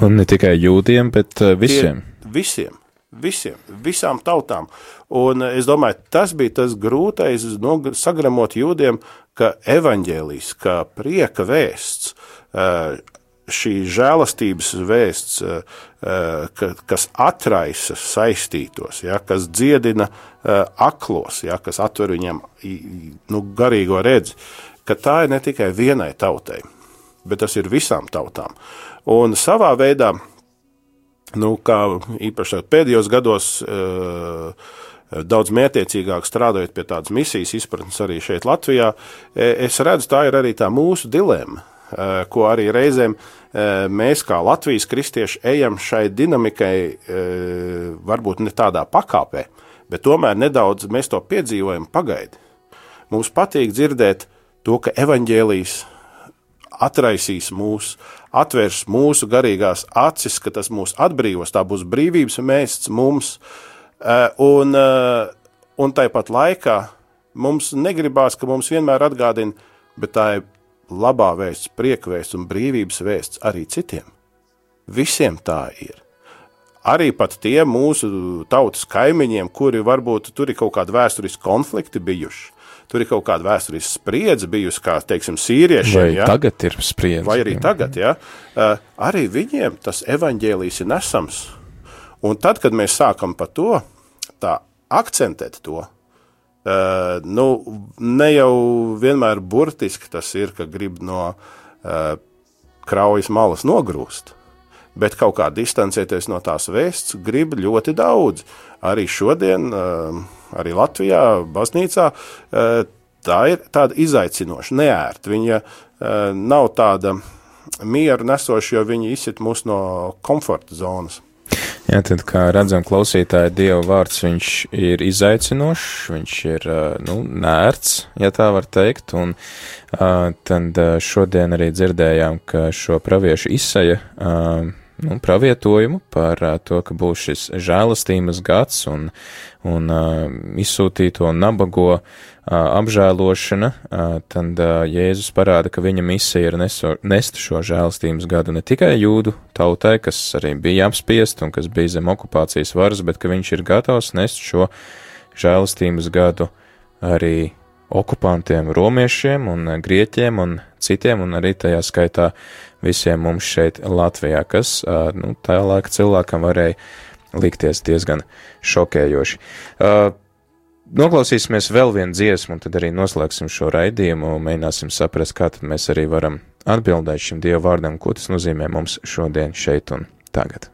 Un ne tikai jūdiem, bet visiem. Tie, visiem. Visiem, visām tautām. Un es domāju, tas bija tas grūtais no, sagramot jūdiem, ka evaņģēlijs, ka prieka vēsts, šī žēlastības vēsts, kas atraisa saistītos, ja, kas dziedina aklos, ja, kas atver viņam nu, garīgo redzi, ka tā ir ne tikai vienai tautai, bet tas ir visām tautām. Un savā veidā, nu, kā īpaši pēdējos gados, daudz mētiecīgāk strādājot pie tādas misijas izpratnes arī šeit Latvijā, es redzu, tā ir arī tā mūsu dilemma Eh, ko arī reizēm eh, mēs, kā Latvijas kristieši, ejam šai dinamikai, eh, varbūt ne tādā pakāpē, bet tomēr nedaudz mēs to piedzīvojam pagaidi. Mums patīk dzirdēt to, ka evaņģēlijas atraisīs mūs, atvērs mūsu garīgās acis, ka tas mūs atbrīvos, tā būs brīvības mēsts mums, un, un tāpat laikā mums negribās, ka mums vienmēr atgādina, bet tā ir labā vēsts, prieka vēsts un brīvības vēsts arī citiem. Visiem tā ir. Arī pat tiem mūsu tautas kaimiņiem, kuri varbūt tur ir kaut kādi vēsturiski konflikti bijuši, tur ir kaut kāda vēsturiska spriedze bijusi, kā teiksim, sīriešiem. Vai ja? tagad ir spriedze? Vai arī tagad, ja? Uh, arī viņiem tas evaņģēlijs ir nesams. Un tad, kad mēs sākam par to, tā akcentēt to, Uh, nu, ne jau vienmēr burtiski tas ir, ka grib no uh, kraujas malas nogrūst, bet kaut kā distancēties no tās vēsts grib ļoti daudz. Arī šodien, uh, arī Latvijā, baznīcā, uh, tā ir tāda izaicinoša, neērta. Viņa uh, nav tāda mieru nesoša, jo viņi izsit mūs no komforta zonas. Jā, tad, kā redzam, klausītāji, Dieva vārds, viņš ir izaicinošs, viņš ir, nu, nērts, ja tā var teikt, un tad šodien arī dzirdējām, ka šo praviešu izsaja, nu, pravietojumu par to, ka būs šis žēlastības gads un, un izsūtīto nabago apžēlošana, tad Jēzus parāda, ka viņa misija ir neso, nest šo žēlastības gadu ne tikai jūdu tautai, kas arī bija apspiest un kas bija zem okupācijas varas, bet ka viņš ir gatavs nest šo žēlastības gadu arī okupantiem, romiešiem un grieķiem un citiem, un arī tajā skaitā visiem mums šeit Latvijā, kas, nu, tā laika cilvēkam varēja likties diezgan šokējoši. Uh, Noklausīsimies vēl vienu dziesmu, un tad arī noslēgsim šo raidījumu, un mēģināsim saprast, kā tad mēs arī varam atbildēt šim Dieva vārdam, ko tas nozīmē mums šodien, šeit un tagad.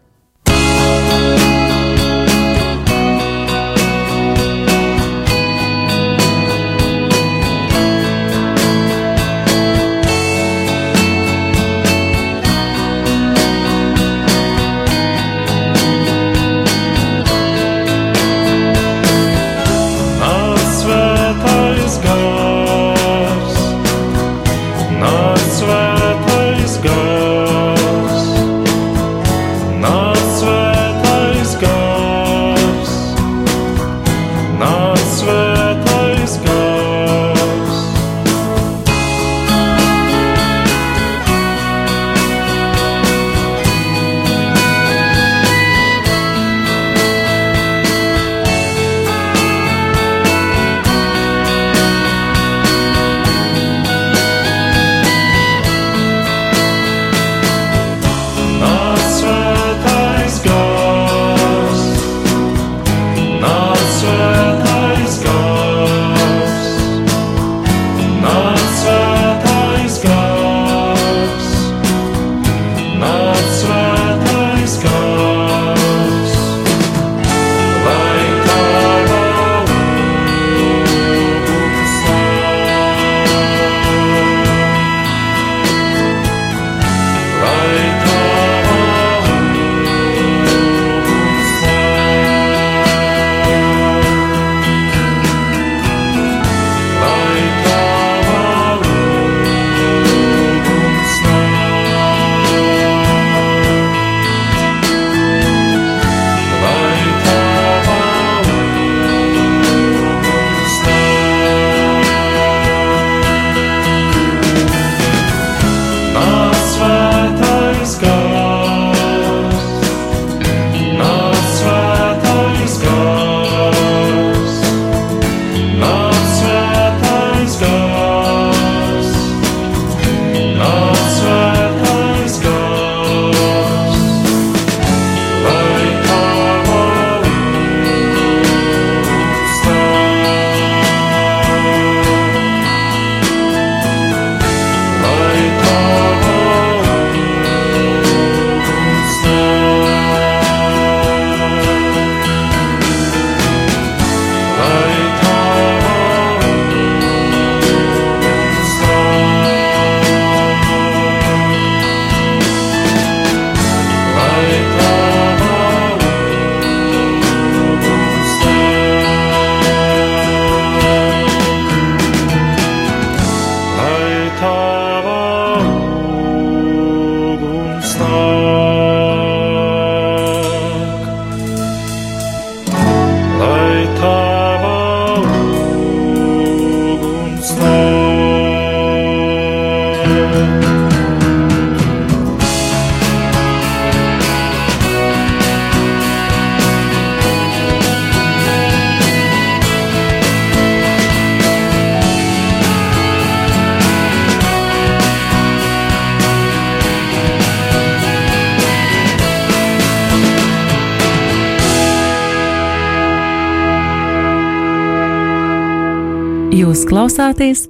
Klausāties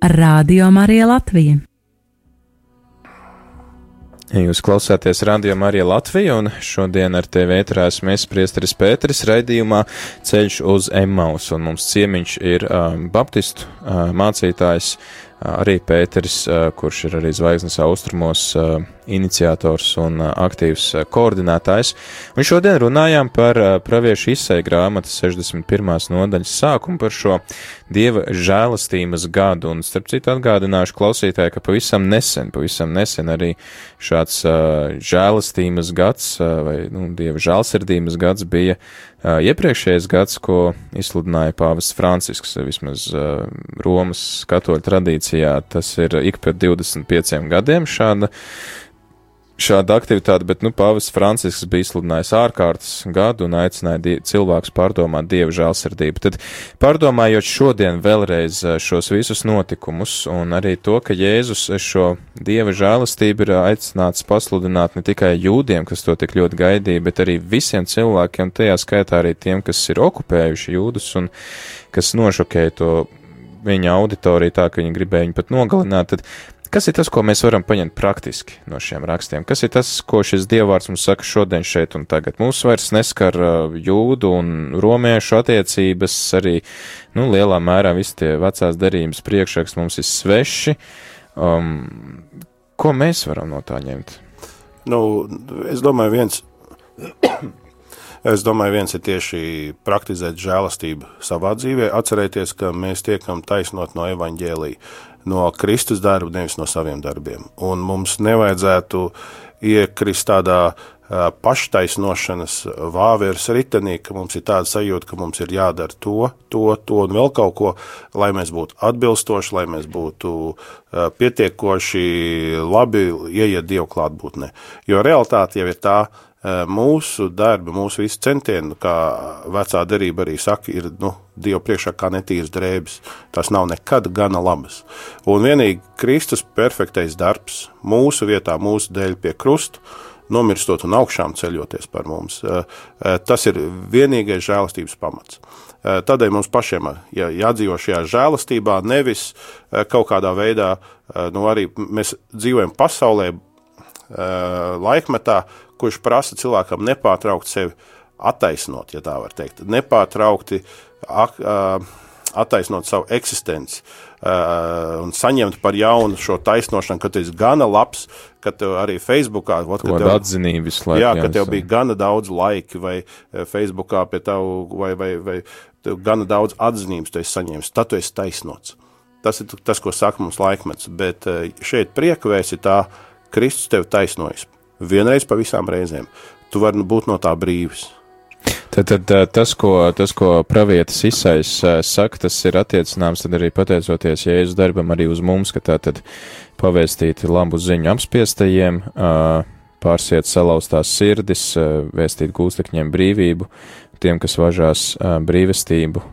Radio Marija Latvija. Jūs klausāties Radio Marija Latvija, un šodien ar tevi ētrās mēs priesteris Pēteris raidījumā ceļš uz Emmaus, un mums ciemiņš ir um, baptistu uh, mācītājs, arī Pēteris, uh, kurš ir arī Zvaigznes austrumos iniciators un aktīvs koordinētājs. Un šodien runājām par praviešu izsai grāmatas 61. nodaļas sākumu par šo Dieva žēlastības gadu, un starp citu atgādināšu klausītāju, ka pavisam nesen, pavisam nesen arī šāds žēlastības gads vai nu, Dieva žēlsirdības gads bija iepriekšējais gads, ko izsludināja Pāvests Francisks, vismaz Romas katoļu tradīcijā. Tas ir ik pēc 25 gadiem šāda šāda aktivitāte, bet, nu, Pāvests Francisks bija izsludinājis ārkārtas gadu un aicināja cilvēkus pārdomāt Dieva žēlsirdību. Tad, pārdomājot šodien vēlreiz eh, šos visus notikumus un arī to, ka Jēzus šo Dieva žēlastību ir aicināts pasludināt ne tikai jūdiem, kas to tik ļoti gaidīja, bet arī visiem cilvēkiem, tajā skaitā arī tiem, kas ir okupējuši jūdus un kas nošokēja to viņa auditoriju tā, ka viņi gribēja viņu pat nogalināt, tad Kas ir tas, ko mēs varam paņemt praktiski no šiem rakstiem? Kas ir tas, ko šis dievvvārds mums saka šodien, šeit un tagad? Mūs vairs neskar jūdu un romiešu attiecības, arī nu, lielā mērā visi tie vecās derības priekšraksti mums ir sveši. Um, ko mēs varam no tā ņemt? Nu, es domāju, viens. Es domāju, viens ir tieši praktizēt žēlastību savā dzīvē, atcerēties, ka mēs tiekam taisnot no evaņģēlīja no Kristus darba, nevis no saviem darbiem. Un mums nevajadzētu iekrist tādā paštaisnošanas vāveres ritenī, ka mums ir tāda sajūta, ka mums ir jādara to, to, to un vēl kaut ko, lai mēs būtu atbilstoši, lai mēs būtu pietiekoši labi ieiet Dievu klātbūtnē. Jo realitāte jau ir tā, mūsu darbi, mūsu visi centieni, kā vecā derība arī saka, ir nu, Dieva priekšā kā netīras drēbes. Tas nav nekad gana labas. Un vienīgi Kristus perfektais darbs mūsu vietā, mūsu dēļ pie krusta, nomirstot un augšām ceļoties par mums, tas ir vienīgais žēlastības pamats. Tādēļ mums pašiem jā, jādzīvo šajā žēlastībā, nevis kaut kādā veidā, nu arī mēs dzīvojam pasaulē, laikmetā, kurš prasa cilvēkam nepārtraukt sevi attaisnot, ja tā var teikt, nepārtraukti ak, attaisnot savu eksistenci un saņemt par jaunu šo taisnošanu, ka tu esi gana labs, ka tev arī Facebookā, ot, ka tev, atzinības laika, jā, ka tev bija gana daudz laiki vai Facebookā pie tavu, vai, vai, vai tev gana daudz atzinības tu esi saņēmis, tad tu esi taisnots. Tas ir tas, ko saka mums laikmets, bet šeit priekvēs ir tā, Kristus tev taisnojas vienreiz pa visām reizēm. Tu vari būt no tā brīvis. Tad, tad tas, ko, tas, ko pravietis izsais saka, tas ir attiecināms arī pateicoties Jēzus darbam arī uz mums, ka tā tad pavēstīt labu ziņu apspiestajiem, pārsiet salauztās sirdis, vēstīt gūstekņiem brīvību, tiem, kas važās brīvestību.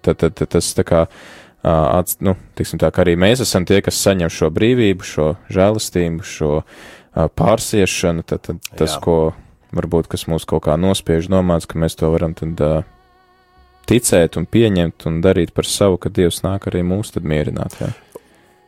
Tad, tad, tad tas tā kā, nu, tiksim tā, ka arī mēs esam tie, kas saņem šo brīvību, šo žēlastību, šo pārsiešanu, tad, tad tas, Jā. ko varbūt kas mūs kaut kā nospiež domāts, ka mēs to varam tad uh, ticēt un pieņemt un darīt par savu, ka Dievs nāk arī mūs tad mierināt. Jā.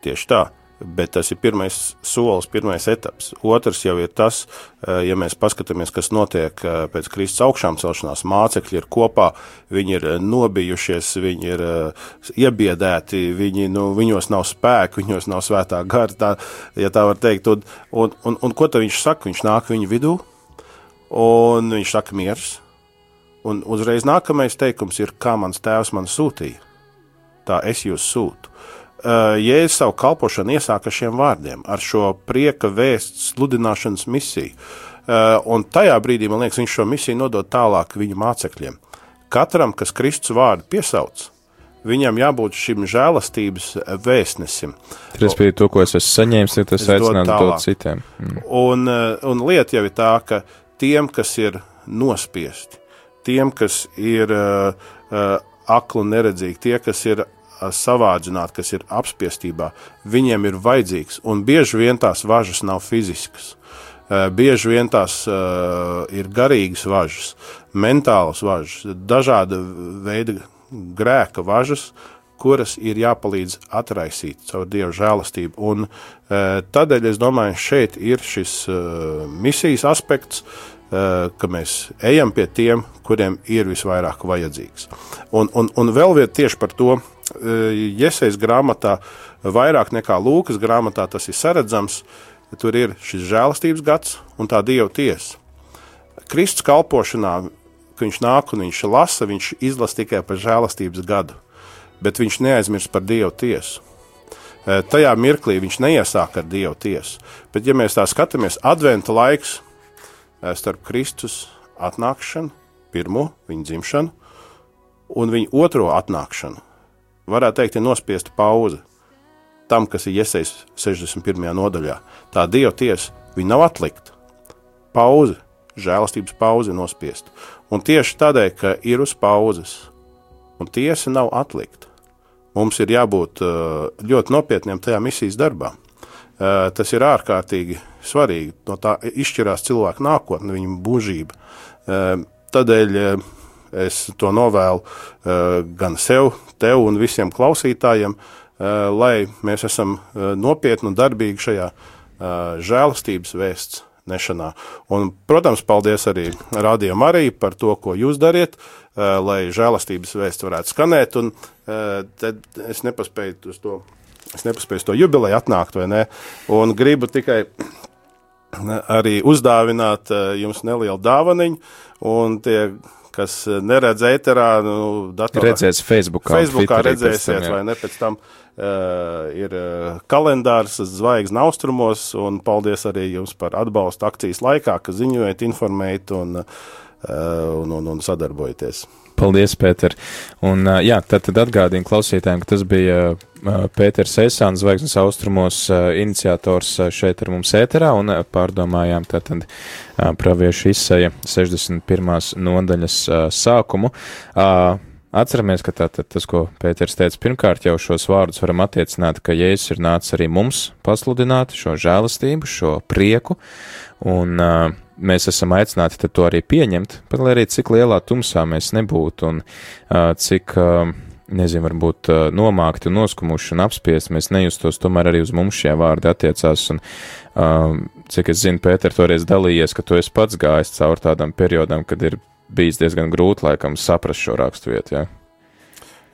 Tieši tā. Bet tas ir pirmais solis, pirmais etaps. Otrs jau ir tas, ja mēs paskatāmies, kas notiek pēc Kristus augšām celšanās. Mācekļi ir kopā, viņi ir nobijušies, viņi ir iebiedēti, viņi, nu, viņos nav spēku, [laughs] viņos nav svētā gara, tā, ja tā var teikt. Un, un, un, un ko tad viņš saka? Viņš nāk viņu vidū, un viņš saka miers. Un uzreiz nākamais teikums ir, kā mans tēvs man sūtīja, tā es jūs sūtu. Eh, Jēzus savu kalpošanu iesāka šiem vārdiem, ar šo prieka vēsts sludināšanas misiju. Eh, un tajā brīdī, man liekas, viņš šo misiju nodod tālāk viņu mācekļiem. Katram, kas Kristus vārdu piesauc, viņam jābūt šim žēlastības vēstnesim. Respektīvi, to, ko es esmu saņēmis, ir tas aicināt dot citiem. Mm. Un, eh, un lieta jau ir tā, ka tiem, kas ir nospiesti, tiem, kas ir uh, akli un neredzīgi, tie, kas ir savādzināti, kas ir apspiestībā, viņiem ir vajadzīgs. Un bieži vien tās važas nav fiziskas. Bieži vien tās uh, ir garīgas važas, mentālas važas, dažāda veida grēka važas, kuras ir jāpalīdz atraisīt caur Dieva žēlastību. Un, tādēļ es domāju, šeit ir šis misijas aspekts, ka mēs ejam pie tiem, kuriem ir visvairāk vajadzīgs. Un, un, un vēl viena tieši par to Iesaistas grāmatā, vairāk nekā Lūkas grāmatā, tas ir saredzams. Tur ir šis žēlastības gads un tā dieva tiesa. Kristus kalpošanā, kad viņš nāk un viņš lasa, viņš izlasa tikai par žēlastības gadu bet viņš neaizmirst par Dievu tiesu. E, tajā mirklī viņš neiesāk ar Dievu tiesu. Bet, ja mēs tā skatāmies, adventa laiks starp Kristus atnākšanu, pirmo viņa dzimšanu, un viņa otro atnākšanu, varētu teikt, ir nospiesta pauze tam, kas ir iesaistīts 61. nodaļā. Tā Dieva tiesa, viņa nav atlikta. Pauze, žēlastības pauze nospiesta. Un tieši tādēļ, ka ir uz pauzes, un tiesa nav atlikta, Mums ir jābūt eh, ļoti nopietniem tajā misijas darbā. Tas ir ārkārtīgi svarīgi. No tā izšķirās cilvēka nākotne, viņa mūžība. Tādēļ es to novēlu gan sev, tev un visiem klausītājiem, lai mēs esam nopietni un darbīgi šajā žēlastības vēsts nešanā. Un, protams, paldies arī Rādījumam arī par to, ko jūs dariet, lai žēlastības vēsts varētu skanēt. Un, tad es nepaspēju uz to, es nepaspēju to jubileju atnākt, vai ne? Un gribu tikai arī uzdāvināt jums nelielu dāvaniņu, un tie, kas neredz ēterā, nu, datorā. Redzēs Facebookā. Facebookā redzēsiet, vai ne, pēc tam uh, ir kalendārs zvaigznes austrumos, un paldies arī jums par atbalstu akcijas laikā, ka ziņojat, informējat un, uh, un, un, un sadarbojaties. Paldies, Pēter. Un, jā, tad, tad atgādīju klausītājiem, ka tas bija Pēters Esāns, Zvaigznes austrumos, iniciators šeit ar mums ēterā, un pārdomājām tātad praviešu izsaja 61. nodaļas sākumu. Atceramies, ka tātad tas, ko Pēters teica, pirmkārt jau šos vārdus varam attiecināt, ka Jēzus ir nācis arī mums pasludināt šo žēlastību, šo prieku, un uh, mēs esam aicināti to arī pieņemt, pat lai arī cik lielā tumsā mēs nebūtu un uh, cik, uh, nezinu, varbūt nomākti noskumuši un apspiesti mēs nejustos, tomēr arī uz mums šie vārdi attiecās. Un, uh, cik es zinu, Pēter toreiz dalījies, ka tu esi pats gājis cauri tādam periodam, kad ir bijis diezgan grūti laikam saprast šo raksturvietu. Ja?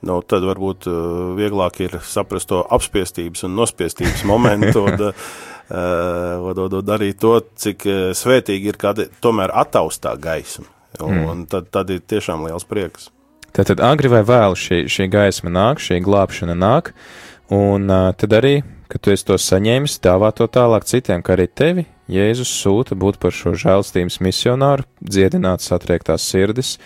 nu, tad varbūt uh, vieglāk ir saprast to apspiestības un nospiestības momentu. un, uh, uh, darīt to, cik uh, svētīgi ir, kad tomēr attaustā gaisma. Un, mm. un tad, tad ir tiešām liels prieks. Tātad agri vai vēlu šī, šī gaisma nāk, šī glābšana nāk, un uh, tad arī, kad tu esi to saņēmis, dāvā to tālāk citiem, kā arī tevi Jēzus sūta būt par šo žēlstības misionāru, dziedināt satriektās sirdis,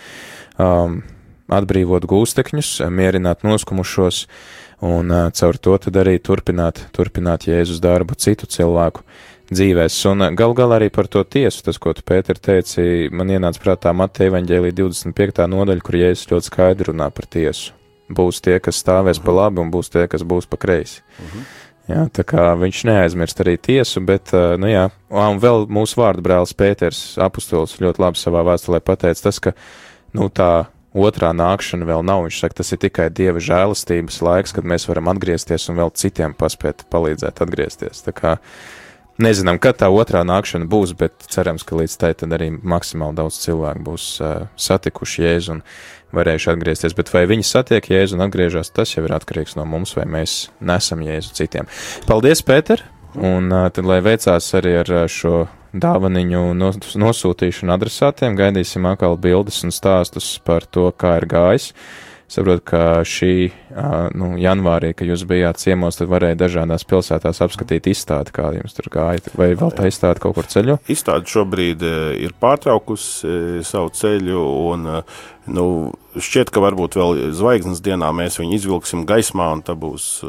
um, atbrīvot gūstekņus, mierināt noskumušos, uh, un caur to tad arī turpināt, turpināt Jēzus darbu citu cilvēku dzīvēs. Un gal galā arī par to tiesu, tas, ko tu, Pēter, teici, man ienāca prātā Mateja evaņģēlī 25. nodaļa, kur Jēzus ļoti skaidri runā par tiesu. Būs tie, kas stāvēs uh -huh. pa labi, un būs tie, kas būs pa kreisi. Uh -huh. Jā, tā kā viņš neaizmirst arī tiesu, bet, nu jā, un vēl mūsu vārdu brālis Pēters, apustulis, ļoti labi savā vēstulē pateica tas, ka, nu tā otrā nākšana vēl nav. Viņš saka, tas ir tikai dieva žēlastības laiks, kad mēs varam atgriezties un vēl citiem paspēt palīdzēt atgriezties. Tā kā nezinām, kad tā otrā nākšana būs, bet cerams, ka līdz tai tad arī maksimāli daudz cilvēku būs uh, satikuši Jēzu un varējuši atgriezties. Bet vai viņi satiek Jēzu un atgriežas, tas jau ir atkarīgs no mums, vai mēs nesam Jēzu citiem. Paldies, Pēter! Un uh, tad, lai veicās arī ar šo dāvaniņu nosūtīšanu adresātiem, gaidīsim atkal bildes un stāstus par to, kā ir gājis. Saprotu, ka šī nu, janvārī, kad jūs bijāt ciemos, tad varēja dažādās pilsētās apskatīt izstādi, kā jums tur gāja. Vai vēl tā izstāde kaut kur ceļo? Izstāde šobrīd ir pārtraukusi savu ceļu, un nu, šķiet, ka varbūt vēl zvaigznes dienā mēs viņu izvilksim gaismā, un tā būs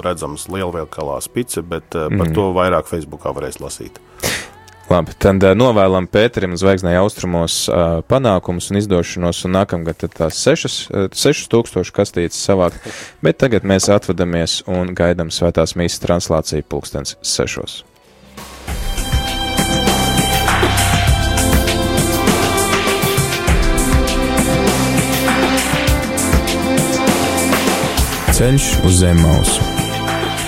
redzams lielveikalā spice, bet par mm. to vairāk Facebookā varēs lasīt. Labi, tad uh, novēlam Pēterim zvaigznai austrumos uh, panākumus un izdošanos, un nākamgad tās sešas, uh, sešas tūkstošu kastītes savākt, bet tagad mēs atvadamies un gaidam svētās mīsas translāciju pulkstens sešos. Ceļš uz zem mausu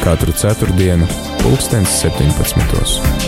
katru ceturtdienu, pulkstens 17.